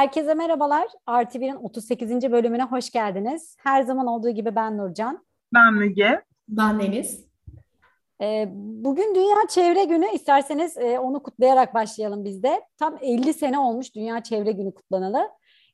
Herkese merhabalar. Artı 1'in 38. bölümüne hoş geldiniz. Her zaman olduğu gibi ben Nurcan. Ben Müge. Ben Deniz. Ee, bugün Dünya Çevre Günü. İsterseniz e, onu kutlayarak başlayalım biz de. Tam 50 sene olmuş Dünya Çevre Günü kutlanalı.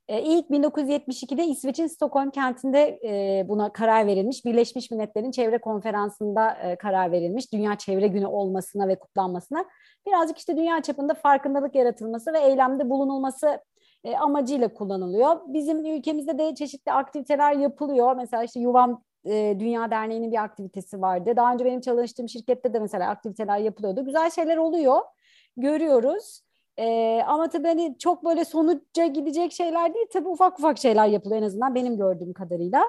E, ilk 1972'de İsveç'in Stockholm kentinde e, buna karar verilmiş. Birleşmiş Milletler'in Çevre Konferansı'nda karar verilmiş. Dünya Çevre Günü olmasına ve kutlanmasına. Birazcık işte dünya çapında farkındalık yaratılması ve eylemde bulunulması e, amacıyla kullanılıyor. Bizim ülkemizde de çeşitli aktiviteler yapılıyor. Mesela işte Yuvam e, Dünya Derneği'nin bir aktivitesi vardı. Daha önce benim çalıştığım şirkette de mesela aktiviteler yapılıyordu. Güzel şeyler oluyor, görüyoruz. E, ama tabii hani çok böyle sonuca gidecek şeyler değil. Tabii ufak ufak şeyler yapılıyor en azından benim gördüğüm kadarıyla.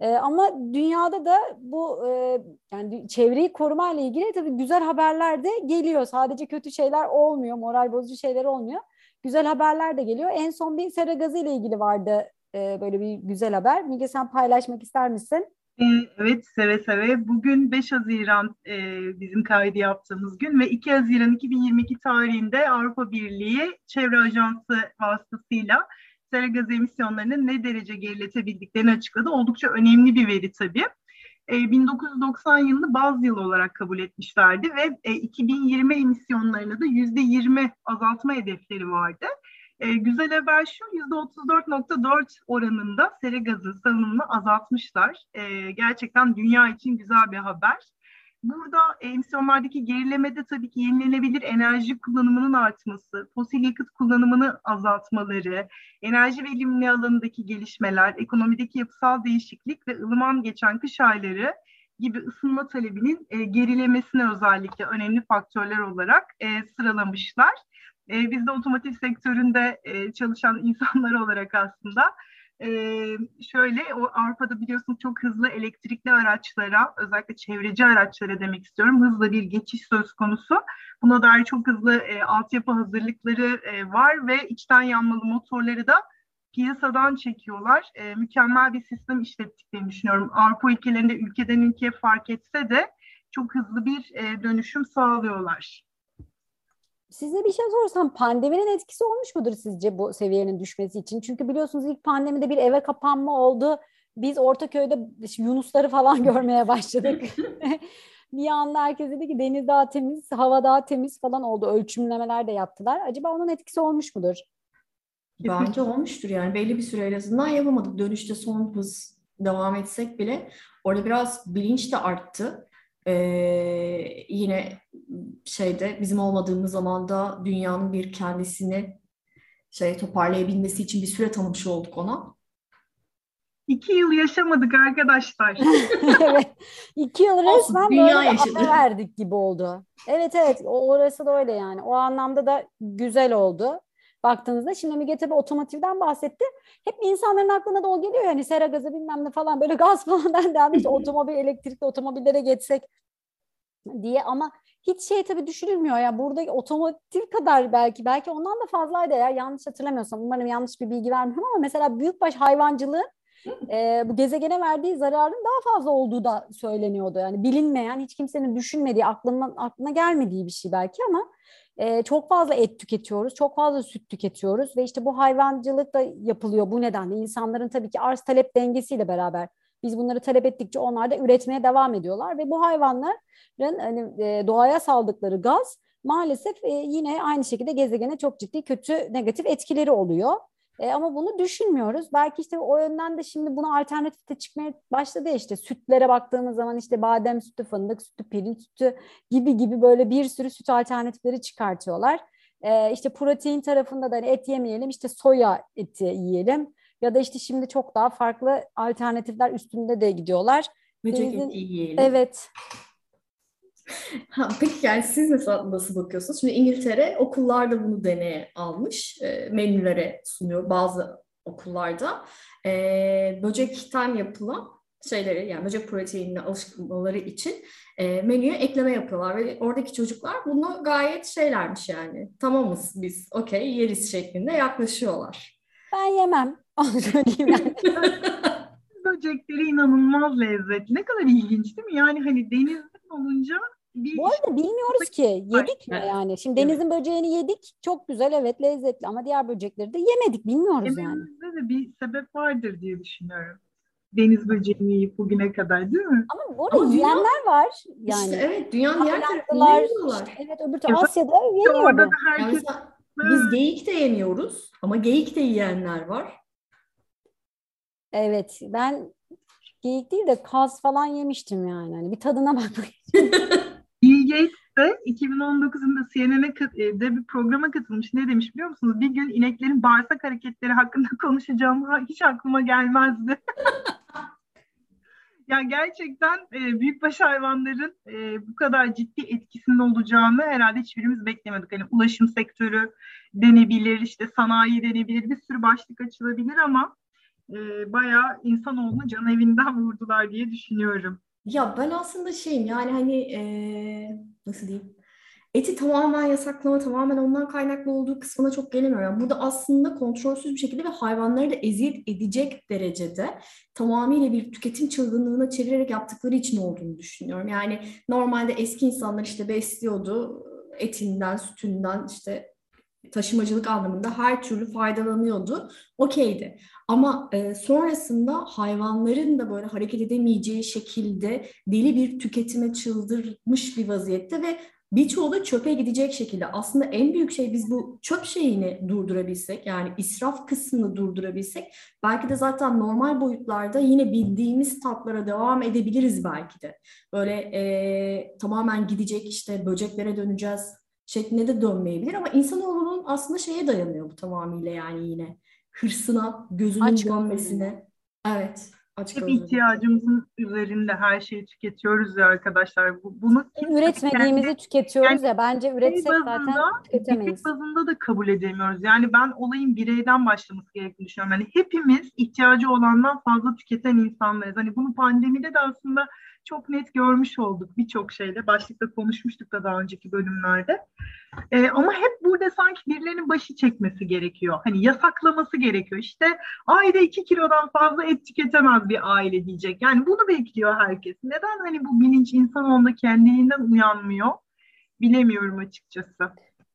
E, ama dünyada da bu e, yani çevreyi koruma ile ilgili tabii güzel haberler de geliyor. Sadece kötü şeyler olmuyor, moral bozucu şeyler olmuyor güzel haberler de geliyor. En son bir sera gazı ile ilgili vardı e, böyle bir güzel haber. Müge sen paylaşmak ister misin? E, evet seve seve. Bugün 5 Haziran e, bizim kaydı yaptığımız gün ve 2 Haziran 2022 tarihinde Avrupa Birliği Çevre Ajansı vasıtasıyla sera gazı emisyonlarını ne derece geriletebildiklerini açıkladı. Oldukça önemli bir veri tabii. 1990 e, yılını baz yıl olarak kabul etmişlerdi ve 2020 e, emisyonlarını da %20 azaltma hedefleri vardı. E, güzel haber şu, %34.4 oranında sera gazı salınımını azaltmışlar. gerçekten dünya için güzel bir haber. Burada emisyonlardaki gerilemede tabii ki yenilenebilir enerji kullanımının artması, fosil yakıt kullanımını azaltmaları, enerji verimli alanındaki gelişmeler, ekonomideki yapısal değişiklik ve ılıman geçen kış ayları gibi ısınma talebinin e, gerilemesine özellikle önemli faktörler olarak e, sıralamışlar. E, biz de otomotiv sektöründe e, çalışan insanlar olarak aslında şöyle o Avrupa'da biliyorsunuz çok hızlı elektrikli araçlara özellikle çevreci araçlara demek istiyorum hızlı bir geçiş söz konusu. Buna dair çok hızlı e, altyapı hazırlıkları e, var ve içten yanmalı motorları da piyasadan çekiyorlar. E, mükemmel bir sistem işlettiklerini düşünüyorum. Avrupa ülkelerinde ülkeden ülkeye fark etse de çok hızlı bir e, dönüşüm sağlıyorlar. Size bir şey sorsam pandeminin etkisi olmuş mudur sizce bu seviyenin düşmesi için? Çünkü biliyorsunuz ilk pandemide bir eve kapanma oldu. Biz Ortaköy'de Yunusları falan görmeye başladık. bir anda herkes dedi ki deniz daha temiz, hava daha temiz falan oldu. Ölçümlemeler de yaptılar. Acaba onun etkisi olmuş mudur? Bence olmuştur yani. Belli bir süre en azından yapamadık. Dönüşte son hız devam etsek bile orada biraz bilinç de arttı. Ee, yine şeyde bizim olmadığımız zaman da dünyanın bir kendisini şey toparlayabilmesi için bir süre tanımış olduk ona. İki yıl yaşamadık arkadaşlar. evet. İki yıl resmen Dünya böyle yaşadı. verdik gibi oldu. Evet evet orası da öyle yani. O anlamda da güzel oldu baktığınızda. Şimdi Müge tabii otomotivden bahsetti. Hep insanların aklına da o geliyor yani sera gazı bilmem ne falan böyle gaz falan dendi. İşte otomobil elektrikli otomobillere geçsek diye ama hiç şey tabii düşünülmüyor ya burada otomotiv kadar belki belki ondan da fazlaydı ya yanlış hatırlamıyorsam umarım yanlış bir bilgi vermiyorum ama mesela büyükbaş hayvancılığın e, bu gezegene verdiği zararın daha fazla olduğu da söyleniyordu. Yani bilinmeyen, hiç kimsenin düşünmediği, aklına, aklına gelmediği bir şey belki ama e, çok fazla et tüketiyoruz, çok fazla süt tüketiyoruz ve işte bu hayvancılık da yapılıyor bu nedenle. insanların tabii ki arz talep dengesiyle beraber biz bunları talep ettikçe onlar da üretmeye devam ediyorlar ve bu hayvanların hani, e, doğaya saldıkları gaz maalesef e, yine aynı şekilde gezegene çok ciddi kötü negatif etkileri oluyor. E, ama bunu düşünmüyoruz. Belki işte o yönden de şimdi buna alternatif de çıkmaya başladı ya işte sütlere baktığımız zaman işte badem sütü, fındık sütü, pirinç sütü gibi gibi böyle bir sürü süt alternatifleri çıkartıyorlar. E, işte protein tarafında da hani et yemeyelim işte soya eti yiyelim ya da işte şimdi çok daha farklı alternatifler üstünde de gidiyorlar. Böcek eti yiyelim. Evet. Ha, peki yani siz nasıl, nasıl bakıyorsunuz? Şimdi İngiltere okullarda bunu deneye almış. E, menülere sunuyor bazı okullarda. E, böcekten yapılan şeyleri yani böcek proteinine alışmaları için e, menüye ekleme yapıyorlar ve oradaki çocuklar bunu gayet şeylermiş yani tamamız biz okey yeriz şeklinde yaklaşıyorlar. Ben yemem. Onu söyleyeyim yani. Böcekleri inanılmaz lezzetli. Ne kadar ilginç değil mi? Yani hani denizden olunca bir Bu arada bilmiyoruz ki yedik mi yani? Şimdi denizin böceğini yedik. Çok güzel evet lezzetli ama diğer böcekleri de yemedik. Bilmiyoruz yani. Yememizde de bir sebep vardır diye düşünüyorum. Deniz böceğini yiyip bugüne kadar değil mi? Ama bu arada yiyenler var. Yani. İşte evet dünyanın diğer tarafında yiyorlar. işte evet öbür tarafta Asya'da yeniyor Orada da Yani herkes mesela biz geyik de yemiyoruz ama geyik de yiyenler var. Evet ben geyik değil de kaz falan yemiştim yani. Hani bir tadına bakmak Gates de 2019'unda CNN'e kat- e, bir programa katılmış. Ne demiş biliyor musunuz? Bir gün ineklerin bağırsak hareketleri hakkında konuşacağım. Hiç aklıma gelmezdi. Ya gerçekten e, büyükbaş hayvanların e, bu kadar ciddi etkisinin olacağını herhalde hiçbirimiz beklemedik. Hani ulaşım sektörü denebilir, işte sanayi denebilir, bir sürü başlık açılabilir ama e, bayağı insanoğlunu can evinden vurdular diye düşünüyorum. Ya ben aslında şeyim yani hani eee, nasıl diyeyim? Eti tamamen yasaklama, tamamen ondan kaynaklı olduğu kısmına çok gelemiyorum. Yani burada aslında kontrolsüz bir şekilde ve hayvanları da eziyet edecek derecede tamamıyla bir tüketim çılgınlığına çevirerek yaptıkları için olduğunu düşünüyorum. Yani normalde eski insanlar işte besliyordu etinden, sütünden işte taşımacılık anlamında her türlü faydalanıyordu. Okeydi. Ama e, sonrasında hayvanların da böyle hareket edemeyeceği şekilde deli bir tüketime çıldırmış bir vaziyette ve birçoğu da çöpe gidecek şekilde. Aslında en büyük şey biz bu çöp şeyini durdurabilsek yani israf kısmını durdurabilsek belki de zaten normal boyutlarda yine bildiğimiz tatlara devam edebiliriz belki de. Böyle e, tamamen gidecek işte böceklere döneceğiz şeklinde de dönmeyebilir ama insanoğlunun aslında şeye dayanıyor bu tamamıyla yani yine hırsına, gözünün Aç dönmesine. Evet, aç Hep ihtiyacımızın üzerinde her şeyi tüketiyoruz ya arkadaşlar. Bu, bunu Üretmediğimizi kendi- tüketiyoruz yani ya bence üretsek zaten bazında, tüketemeyiz. birey bazında da kabul edemiyoruz. Yani ben olayın bireyden başlaması gerektiğini düşünüyorum. Yani hepimiz ihtiyacı olandan fazla tüketen insanlarız. Hani bunu pandemide de aslında çok net görmüş olduk birçok şeyde. Başlıkta konuşmuştuk da daha önceki bölümlerde. Ee, ama hep burada sanki birilerinin başı çekmesi gerekiyor. Hani yasaklaması gerekiyor. İşte ayda iki kilodan fazla et tüketemez bir aile diyecek. Yani bunu bekliyor herkes. Neden hani bu bilinç insanoğlunda kendiliğinden uyanmıyor? Bilemiyorum açıkçası.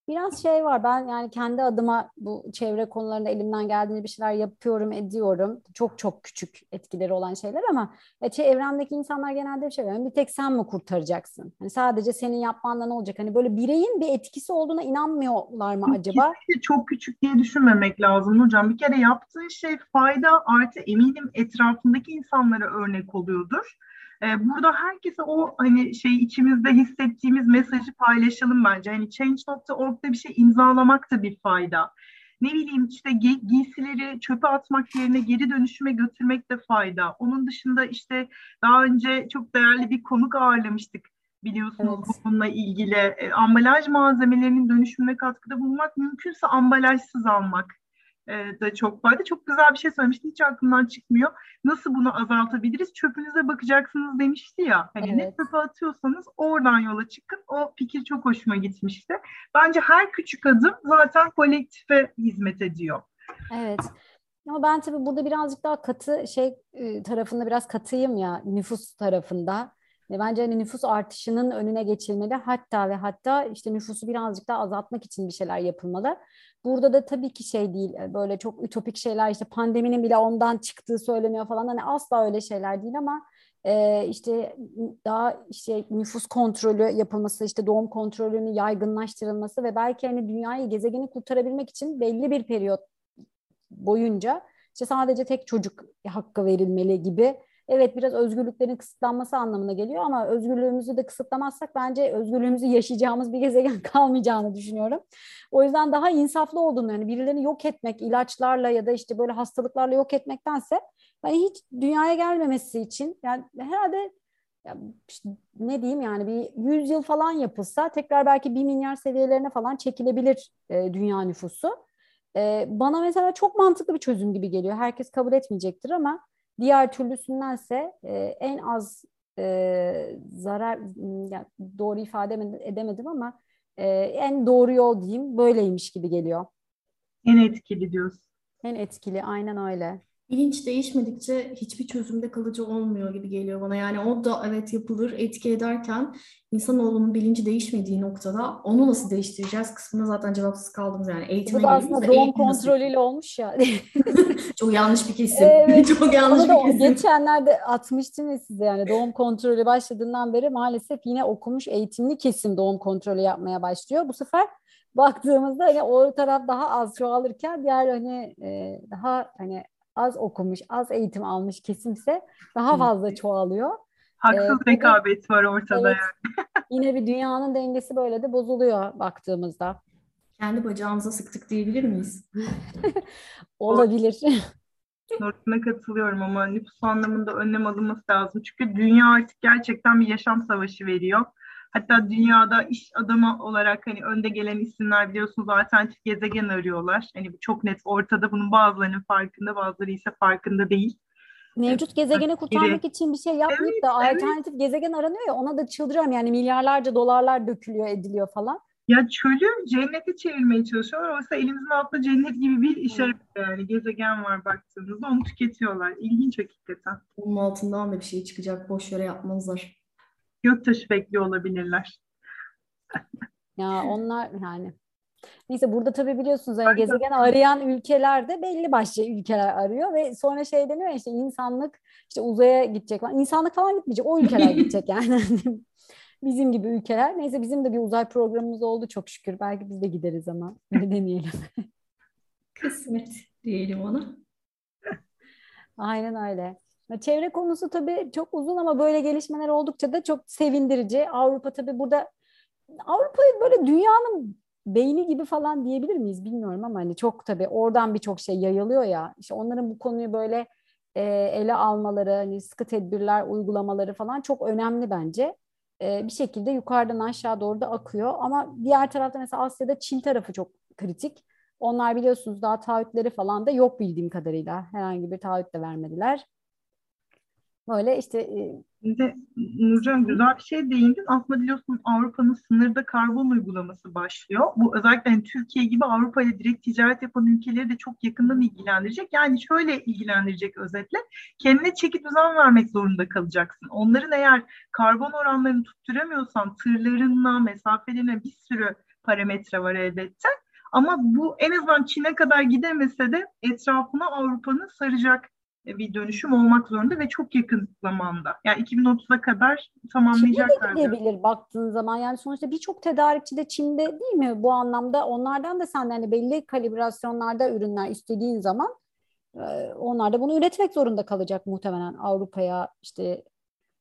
Biraz şey var ben yani kendi adıma bu çevre konularında elimden geldiğince bir şeyler yapıyorum ediyorum. Çok çok küçük etkileri olan şeyler ama e, çevremdeki insanlar genelde bir şey diyor. Bir tek sen mi kurtaracaksın? Hani sadece senin yapmanla ne olacak? Hani böyle bireyin bir etkisi olduğuna inanmıyorlar mı acaba? Kesinlikle çok küçük diye düşünmemek lazım hocam. Bir kere yaptığın şey fayda artı eminim etrafındaki insanlara örnek oluyordur. Ee, burada herkese o hani şey içimizde hissettiğimiz mesajı paylaşalım bence. Hani Change.org'da bir şey imzalamak da bir fayda. Ne bileyim işte gi- giysileri çöpe atmak yerine geri dönüşüme götürmek de fayda. Onun dışında işte daha önce çok değerli bir konuk ağırlamıştık biliyorsunuz Evet. bununla ilgili. E, ambalaj malzemelerinin dönüşümüne katkıda bulunmak mümkünse ambalajsız almak da çok fayda. Çok güzel bir şey söylemişti. Hiç aklımdan çıkmıyor. Nasıl bunu azaltabiliriz? Çöpünüze bakacaksınız demişti ya. Hani ne Evet. çöpe atıyorsanız oradan yola çıkın. O fikir çok hoşuma gitmişti. Bence her küçük adım zaten kolektife hizmet ediyor. Evet. Ama ben tabii burada birazcık daha katı şey e, tarafında biraz katıyım ya nüfus tarafında. Ve bence hani nüfus artışının önüne geçilmeli. Hatta ve hatta işte nüfusu birazcık daha azaltmak için bir şeyler yapılmalı. Burada da tabii ki şey değil e, böyle çok ütopik şeyler işte pandeminin bile ondan çıktığı söyleniyor falan. Hani asla öyle şeyler değil ama e, işte daha işte nüfus kontrolü yapılması, işte doğum kontrolünün yaygınlaştırılması ve belki hani dünyayı, gezegeni kurtarabilmek için belli bir periyot boyunca işte sadece tek çocuk hakkı verilmeli gibi. Evet biraz özgürlüklerin kısıtlanması anlamına geliyor ama özgürlüğümüzü de kısıtlamazsak bence özgürlüğümüzü yaşayacağımız bir gezegen kalmayacağını düşünüyorum. O yüzden daha insaflı olduğunu yani birilerini yok etmek ilaçlarla ya da işte böyle hastalıklarla yok etmektense hani hiç dünyaya gelmemesi için yani herhalde ya işte ne diyeyim yani bir 100 yıl falan yapılsa tekrar belki bir milyar seviyelerine falan çekilebilir e, dünya nüfusu. E, bana mesela çok mantıklı bir çözüm gibi geliyor. Herkes kabul etmeyecektir ama diğer türlüsündense e, en az e, zarar yani doğru ifade edemedim ama e, en doğru yol diyeyim böyleymiş gibi geliyor. En etkili diyorsun. En etkili aynen öyle. Bilinç değişmedikçe hiçbir çözümde kalıcı olmuyor gibi geliyor bana. Yani o da evet yapılır, etki ederken insanoğlunun bilinci değişmediği noktada onu nasıl değiştireceğiz kısmında zaten cevapsız kaldığımız yani eğitime Bu da aslında doğum kontrolüyle nasıl? olmuş ya. Çok yanlış bir kesim. Evet. Çok yanlış bir kesim. Geçenlerde atmıştım ya size yani doğum kontrolü başladığından beri maalesef yine okumuş eğitimli kesim doğum kontrolü yapmaya başlıyor. Bu sefer baktığımızda hani o taraf daha az çoğalırken diğer hani e, daha hani az okumuş, az eğitim almış kesimse daha fazla çoğalıyor. Haksız ee, rekabet var ortada evet, yani. yine bir dünyanın dengesi böyle de bozuluyor baktığımızda. Kendi bacağımıza sıktık diyebilir miyiz? Olabilir. Nurten'e katılıyorum ama nüfus anlamında önlem alınması lazım. Çünkü dünya artık gerçekten bir yaşam savaşı veriyor. Hatta dünyada iş adamı olarak hani önde gelen isimler biliyorsunuz alternatif gezegen arıyorlar. Hani çok net ortada bunun bazılarının farkında bazıları ise farkında değil. Mevcut gezegeni kurtarmak için bir şey yapmayıp evet, da alternatif evet. gezegen aranıyor ya ona da çıldırıyorum. Yani milyarlarca dolarlar dökülüyor ediliyor falan. Ya çölü cennete çevirmeye çalışıyorlar. Oysa elimizin altında cennet gibi bir işaret yani gezegen var baktığınızda onu tüketiyorlar. İlginç hakikaten. Onun altından da bir şey çıkacak. Boş yere yapmazlar göktaşı bekliyor olabilirler. ya onlar yani Neyse burada tabii biliyorsunuz yani gezegen arayan ülkeler de belli başlı ülkeler arıyor ve sonra şey deniyor işte insanlık işte uzaya gidecek falan. İnsanlık falan gitmeyecek. O ülkeler gidecek yani. bizim gibi ülkeler. Neyse bizim de bir uzay programımız oldu çok şükür. Belki biz de gideriz ama ne demeyelim. Kısmet diyelim ona. Aynen öyle. Çevre konusu tabii çok uzun ama böyle gelişmeler oldukça da çok sevindirici. Avrupa tabii burada Avrupa'yı böyle dünyanın beyni gibi falan diyebilir miyiz bilmiyorum ama hani çok tabii oradan birçok şey yayılıyor ya. İşte onların bu konuyu böyle e, ele almaları, hani sıkı tedbirler uygulamaları falan çok önemli bence. E, bir şekilde yukarıdan aşağı doğru da akıyor ama diğer tarafta mesela Asya'da Çin tarafı çok kritik. Onlar biliyorsunuz daha taahhütleri falan da yok bildiğim kadarıyla. Herhangi bir taahhüt de vermediler. Böyle işte e, Şimdi Nurcan güzel bir şey değindin. Aslında biliyorsun Avrupa'nın sınırda karbon uygulaması başlıyor. Bu özellikle hani Türkiye gibi Avrupa ile direkt ticaret yapan ülkeleri de çok yakından ilgilendirecek. Yani şöyle ilgilendirecek özetle. Kendine çeki düzen vermek zorunda kalacaksın. Onların eğer karbon oranlarını tutturamıyorsan tırlarına, mesafelerine bir sürü parametre var elbette. Ama bu en azından Çin'e kadar gidemese de etrafına Avrupa'nın saracak bir dönüşüm olmak zorunda ve çok yakın zamanda. Yani 2030'a kadar tamamlayacaklar. Çin'de de gidebilir baktığın zaman. Yani sonuçta birçok tedarikçi de Çin'de değil mi bu anlamda? Onlardan da sen hani belli kalibrasyonlarda ürünler istediğin zaman e, onlar da bunu üretmek zorunda kalacak muhtemelen Avrupa'ya işte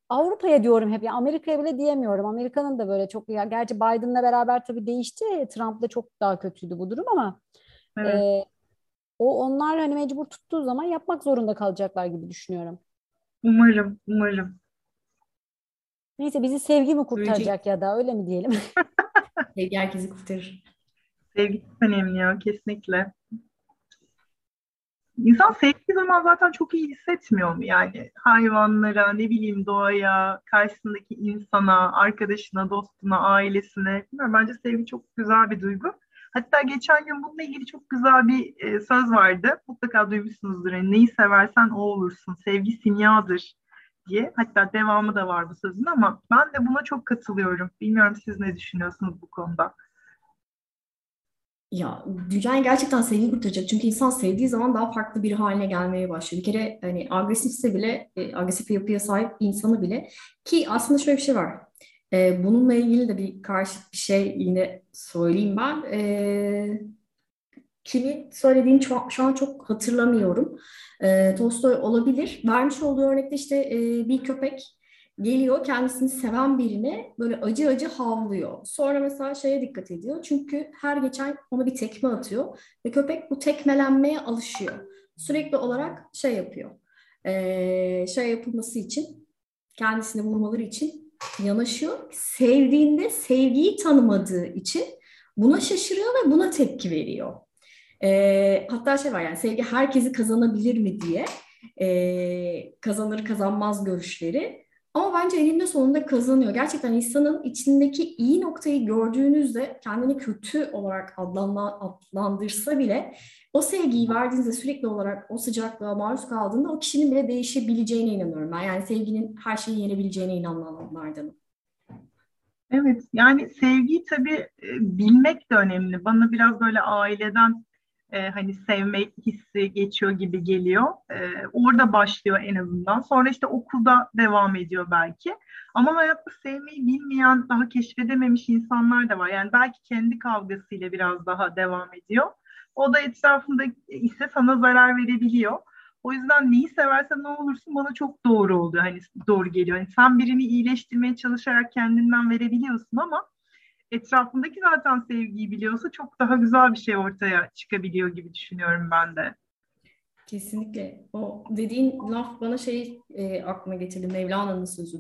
Avrupa'ya diyorum hep ya Amerika'ya bile diyemiyorum. Amerika'nın da böyle çok ya gerçi Biden'la beraber tabii değişti. Trump'la çok daha kötüydü bu durum ama evet. e, o onlar hani mecbur tuttuğu zaman yapmak zorunda kalacaklar gibi düşünüyorum. Umarım, umarım. Neyse bizi sevgi mi kurtaracak ya da öyle mi diyelim? Sevgi herkesi kurtarır. Sevgi çok önemli ya kesinlikle. İnsan sevdiği zaman zaten çok iyi hissetmiyor mu? Yani hayvanlara, ne bileyim doğaya, karşısındaki insana, arkadaşına, dostuna, ailesine. Bilmiyorum, bence sevgi çok güzel bir duygu. Hatta geçen gün bununla ilgili çok güzel bir e, söz vardı. Mutlaka duymuşsunuzdur. Yani, Neyi seversen o olursun. Sevgi simyadır diye. Hatta devamı da var bu sözün ama ben de buna çok katılıyorum. Bilmiyorum siz ne düşünüyorsunuz bu konuda? Ya dünyayı gerçekten sevgi kurtaracak. Çünkü insan sevdiği zaman daha farklı bir haline gelmeye başlıyor. Bir kere hani agresifse bile, e, agresif yapıya sahip insanı bile ki aslında şöyle bir şey var. E, bununla ilgili de bir karşıt bir şey yine söyleyeyim ben. E, kimin söylediğini şu, şu an çok hatırlamıyorum. E, Tolstoy olabilir. Vermiş olduğu örnekte işte e, bir köpek geliyor kendisini seven birine böyle acı acı havlıyor. Sonra mesela şeye dikkat ediyor. Çünkü her geçen ona bir tekme atıyor ve köpek bu tekmelenmeye alışıyor. Sürekli olarak şey yapıyor. Ee, şey yapılması için kendisini vurmaları için yanaşıyor. Sevdiğinde sevgiyi tanımadığı için buna şaşırıyor ve buna tepki veriyor. E, hatta şey var yani sevgi herkesi kazanabilir mi diye e, kazanır kazanmaz görüşleri Ama bence eninde sonunda kazanıyor. Gerçekten insanın içindeki iyi noktayı gördüğünüzde kendini kötü olarak adlandırsa bile o sevgiyi verdiğinizde sürekli olarak o sıcaklığa maruz kaldığında o kişinin bile değişebileceğine inanıyorum ben. Yani sevginin her şeyi yenebileceğine inananlardanım. Evet, yani sevgiyi tabii e, bilmek de önemli. Bana biraz böyle aileden e, hani sevme hissi geçiyor gibi geliyor. E, orada başlıyor en azından. Sonra işte okulda devam ediyor belki. Ama hayatta sevmeyi bilmeyen, daha keşfedememiş insanlar da var. Yani belki kendi kavgasıyla biraz daha devam ediyor. O da etrafında ise sana zarar verebiliyor. O yüzden neyi seversen ne olursun bana çok doğru oldu. Hani doğru geliyor. Yani sen birini iyileştirmeye çalışarak kendinden verebiliyorsun ama etrafındaki zaten sevgiyi biliyorsa çok daha güzel bir şey ortaya çıkabiliyor gibi düşünüyorum ben de. Kesinlikle. O dediğin laf bana şey e, aklıma getirdi. Mevlana'nın sözü.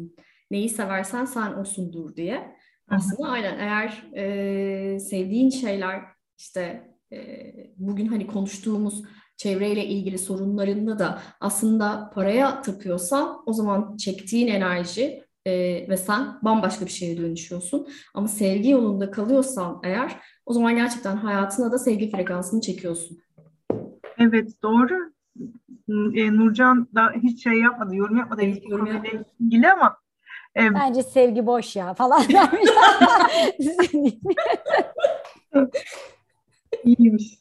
Neyi seversen sen osundur diye. Aslında aynen eğer e, sevdiğin şeyler işte e, bugün hani konuştuğumuz çevreyle ilgili sorunlarında da aslında paraya tapıyorsan o zaman çektiğin enerji e, ve sen bambaşka bir şeye dönüşüyorsun. Ama sevgi yolunda kalıyorsan eğer o zaman gerçekten hayatına da sevgi frekansını çekiyorsun. Evet doğru. E, Nurcan da hiç şey yapmadı, yorum yapmadı. Evet, yorum yapmadı. ilgili ama e, Bence sevgi boş ya falan İyiymiş.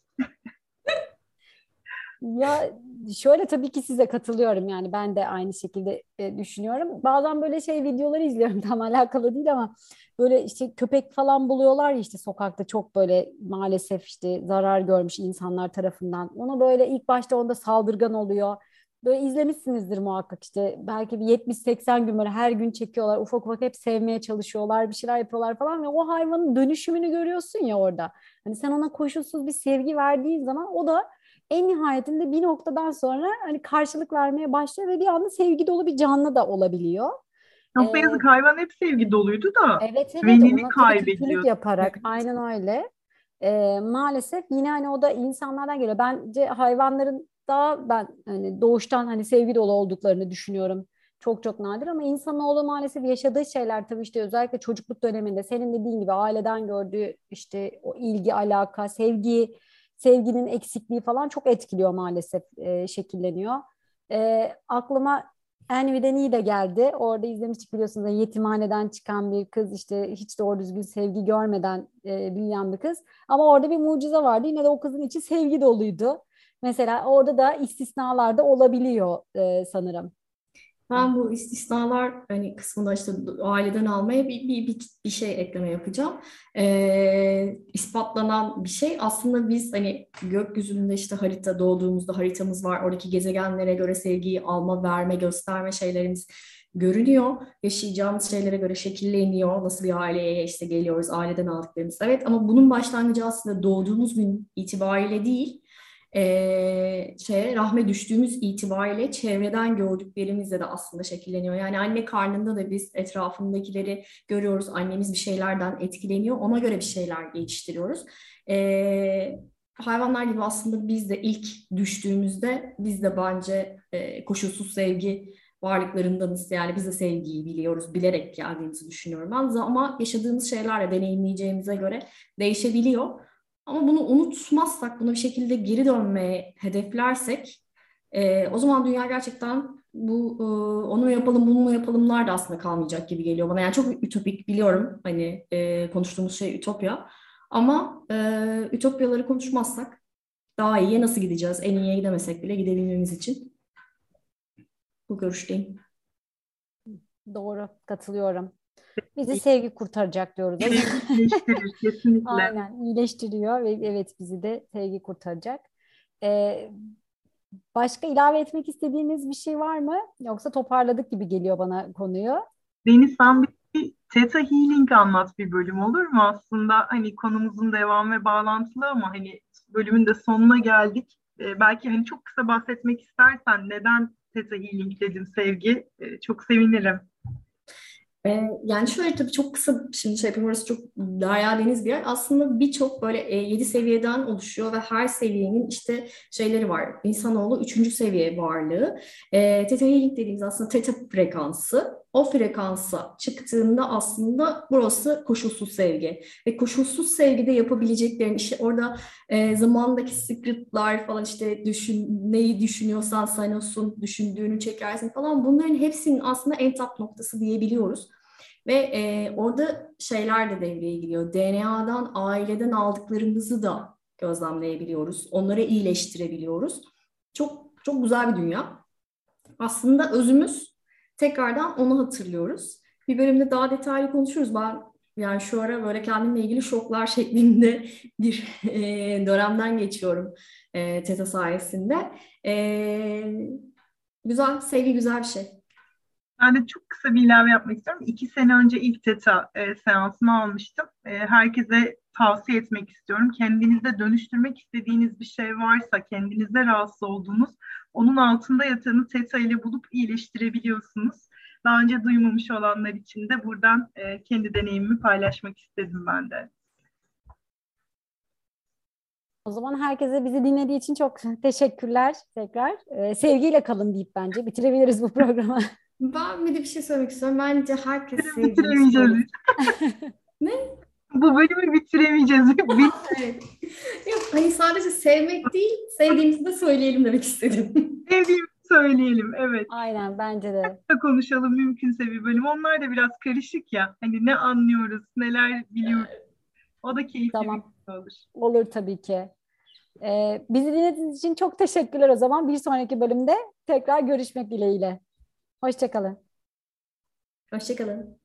Ya şöyle tabii ki size katılıyorum yani ben de aynı şekilde e, düşünüyorum. Bazen böyle şey videoları izliyorum tam alakalı değil ama böyle işte köpek falan buluyorlar ya işte sokakta çok böyle maalesef işte zarar görmüş insanlar tarafından. Onu böyle ilk başta onda saldırgan oluyor. Böyle izlemişsinizdir muhakkak işte belki bir 70-80 gün böyle her gün çekiyorlar ufak ufak hep sevmeye çalışıyorlar bir şeyler yapıyorlar falan ve o hayvanın dönüşümünü görüyorsun ya orada. Hani sen ona koşulsuz bir sevgi verdiğin zaman o da en nihayetinde bir noktadan sonra hani karşılık vermeye başlıyor ve bir anda sevgi dolu bir canlı da olabiliyor. Çok ee, yazık hayvan hep sevgi doluydu da evet, evet, venini kaybediyor. yaparak aynen öyle. Ee, maalesef yine hani o da insanlardan geliyor. Bence hayvanların daha ben hani doğuştan hani sevgi dolu olduklarını düşünüyorum. Çok çok nadir ama insanoğlu maalesef yaşadığı şeyler tabii işte özellikle çocukluk döneminde senin dediğin gibi aileden gördüğü işte o ilgi, alaka, sevgi sevginin eksikliği falan çok etkiliyor maalesef e, şekilleniyor. E, aklıma Envy'den iyi de geldi. Orada izlemiştik biliyorsunuz yetimhaneden çıkan bir kız işte hiç doğru düzgün sevgi görmeden e, büyüyen bir kız. Ama orada bir mucize vardı. Yine de o kızın içi sevgi doluydu. Mesela orada da istisnalar da olabiliyor e, sanırım. Ben bu istisnalar hani kısmında işte aileden almaya bir, bir, bir, bir şey ekleme yapacağım. Ee, ispatlanan bir şey aslında biz hani gökyüzünde işte harita doğduğumuzda haritamız var. Oradaki gezegenlere göre sevgiyi alma, verme, gösterme şeylerimiz görünüyor. Yaşayacağımız şeylere göre şekilleniyor. Nasıl bir aileye işte geliyoruz, aileden aldıklarımız. Evet ama bunun başlangıcı aslında doğduğumuz gün itibariyle değil e, şeye rahme düştüğümüz itibariyle çevreden gördüklerimizle de aslında şekilleniyor. Yani anne karnında da biz etrafındakileri görüyoruz. Annemiz bir şeylerden etkileniyor. Ona göre bir şeyler geliştiriyoruz. E, hayvanlar gibi aslında biz de ilk düştüğümüzde biz de bence e, koşulsuz sevgi varlıklarındanız. Yani biz de sevgiyi biliyoruz, bilerek geldiğimizi düşünüyorum ben. Ama yaşadığımız şeylerle deneyimleyeceğimize göre değişebiliyor. Ama bunu unutmazsak, bunu bir şekilde geri dönmeye hedeflersek e, o zaman dünya gerçekten bu e, onu yapalım bunu mu yapalımlar da aslında kalmayacak gibi geliyor bana. Yani çok ütopik biliyorum hani e, konuştuğumuz şey ütopya. Ama e, ütopyaları konuşmazsak daha iyiye nasıl gideceğiz? En iyiye gidemesek bile gidebilmemiz için. Bu görüşteyim. Doğru, katılıyorum. Bizi sevgi kurtaracak diyoruz. İyileştirir. Aynen iyileştiriyor ve evet bizi de sevgi kurtaracak. Ee, başka ilave etmek istediğiniz bir şey var mı? Yoksa toparladık gibi geliyor bana konuyu. Deniz sen bir Theta Healing anlat bir bölüm olur mu? Aslında hani konumuzun devamı ve bağlantılı ama hani bölümün de sonuna geldik. Ee, belki hani çok kısa bahsetmek istersen neden Theta Healing dedim sevgi? Ee, çok sevinirim. Ee, yani şöyle tabii çok kısa şimdi şey yapayım orası çok derya deniz bir yer. Aslında birçok böyle e, 7 seviyeden oluşuyor ve her seviyenin işte şeyleri var. İnsanoğlu 3. seviye varlığı. E, Theta Healing dediğimiz aslında teta frekansı. O frekansa çıktığında aslında burası koşulsuz sevgi. Ve koşulsuz sevgide yapabileceklerin işte orada e, zamandaki scriptlar falan işte düşün, neyi düşünüyorsan sen düşündüğünü çekersin falan bunların hepsinin aslında en tap noktası diyebiliyoruz. Ve e, orada şeyler de devreye giriyor. DNA'dan, aileden aldıklarımızı da gözlemleyebiliyoruz. Onları iyileştirebiliyoruz. Çok çok güzel bir dünya. Aslında özümüz tekrardan onu hatırlıyoruz. Bir bölümde daha detaylı konuşuruz. Ben yani şu ara böyle kendimle ilgili şoklar şeklinde bir e, dönemden geçiyorum e, TETA sayesinde. E, güzel, sevgi güzel bir şey. Ben de çok kısa bir ilave yapmak istiyorum. İki sene önce ilk TETA e, seansımı almıştım. E, herkese tavsiye etmek istiyorum. Kendinizde dönüştürmek istediğiniz bir şey varsa, kendinizde rahatsız olduğunuz, onun altında yatanı TETA ile bulup iyileştirebiliyorsunuz. Daha önce duymamış olanlar için de buradan e, kendi deneyimimi paylaşmak istedim ben de. O zaman herkese bizi dinlediği için çok teşekkürler tekrar. Ee, sevgiyle kalın deyip bence bitirebiliriz bu programı. Ben bir de bir şey söylemek istiyorum. Bence herkes sevdiğini ne? Bu bölümü bitiremeyeceğiz. evet. Yok hani sadece sevmek değil, sevdiğimizi de söyleyelim demek istedim. Sevdiğimizi söyleyelim, evet. Aynen bence de. konuşalım mümkünse bir bölüm. Onlar da biraz karışık ya. Hani ne anlıyoruz, neler biliyoruz. O da keyifli tamam. bir olur. Olur tabii ki. Ee, bizi dinlediğiniz için çok teşekkürler o zaman. Bir sonraki bölümde tekrar görüşmek dileğiyle. Hoşçakalın. Hoşçakalın.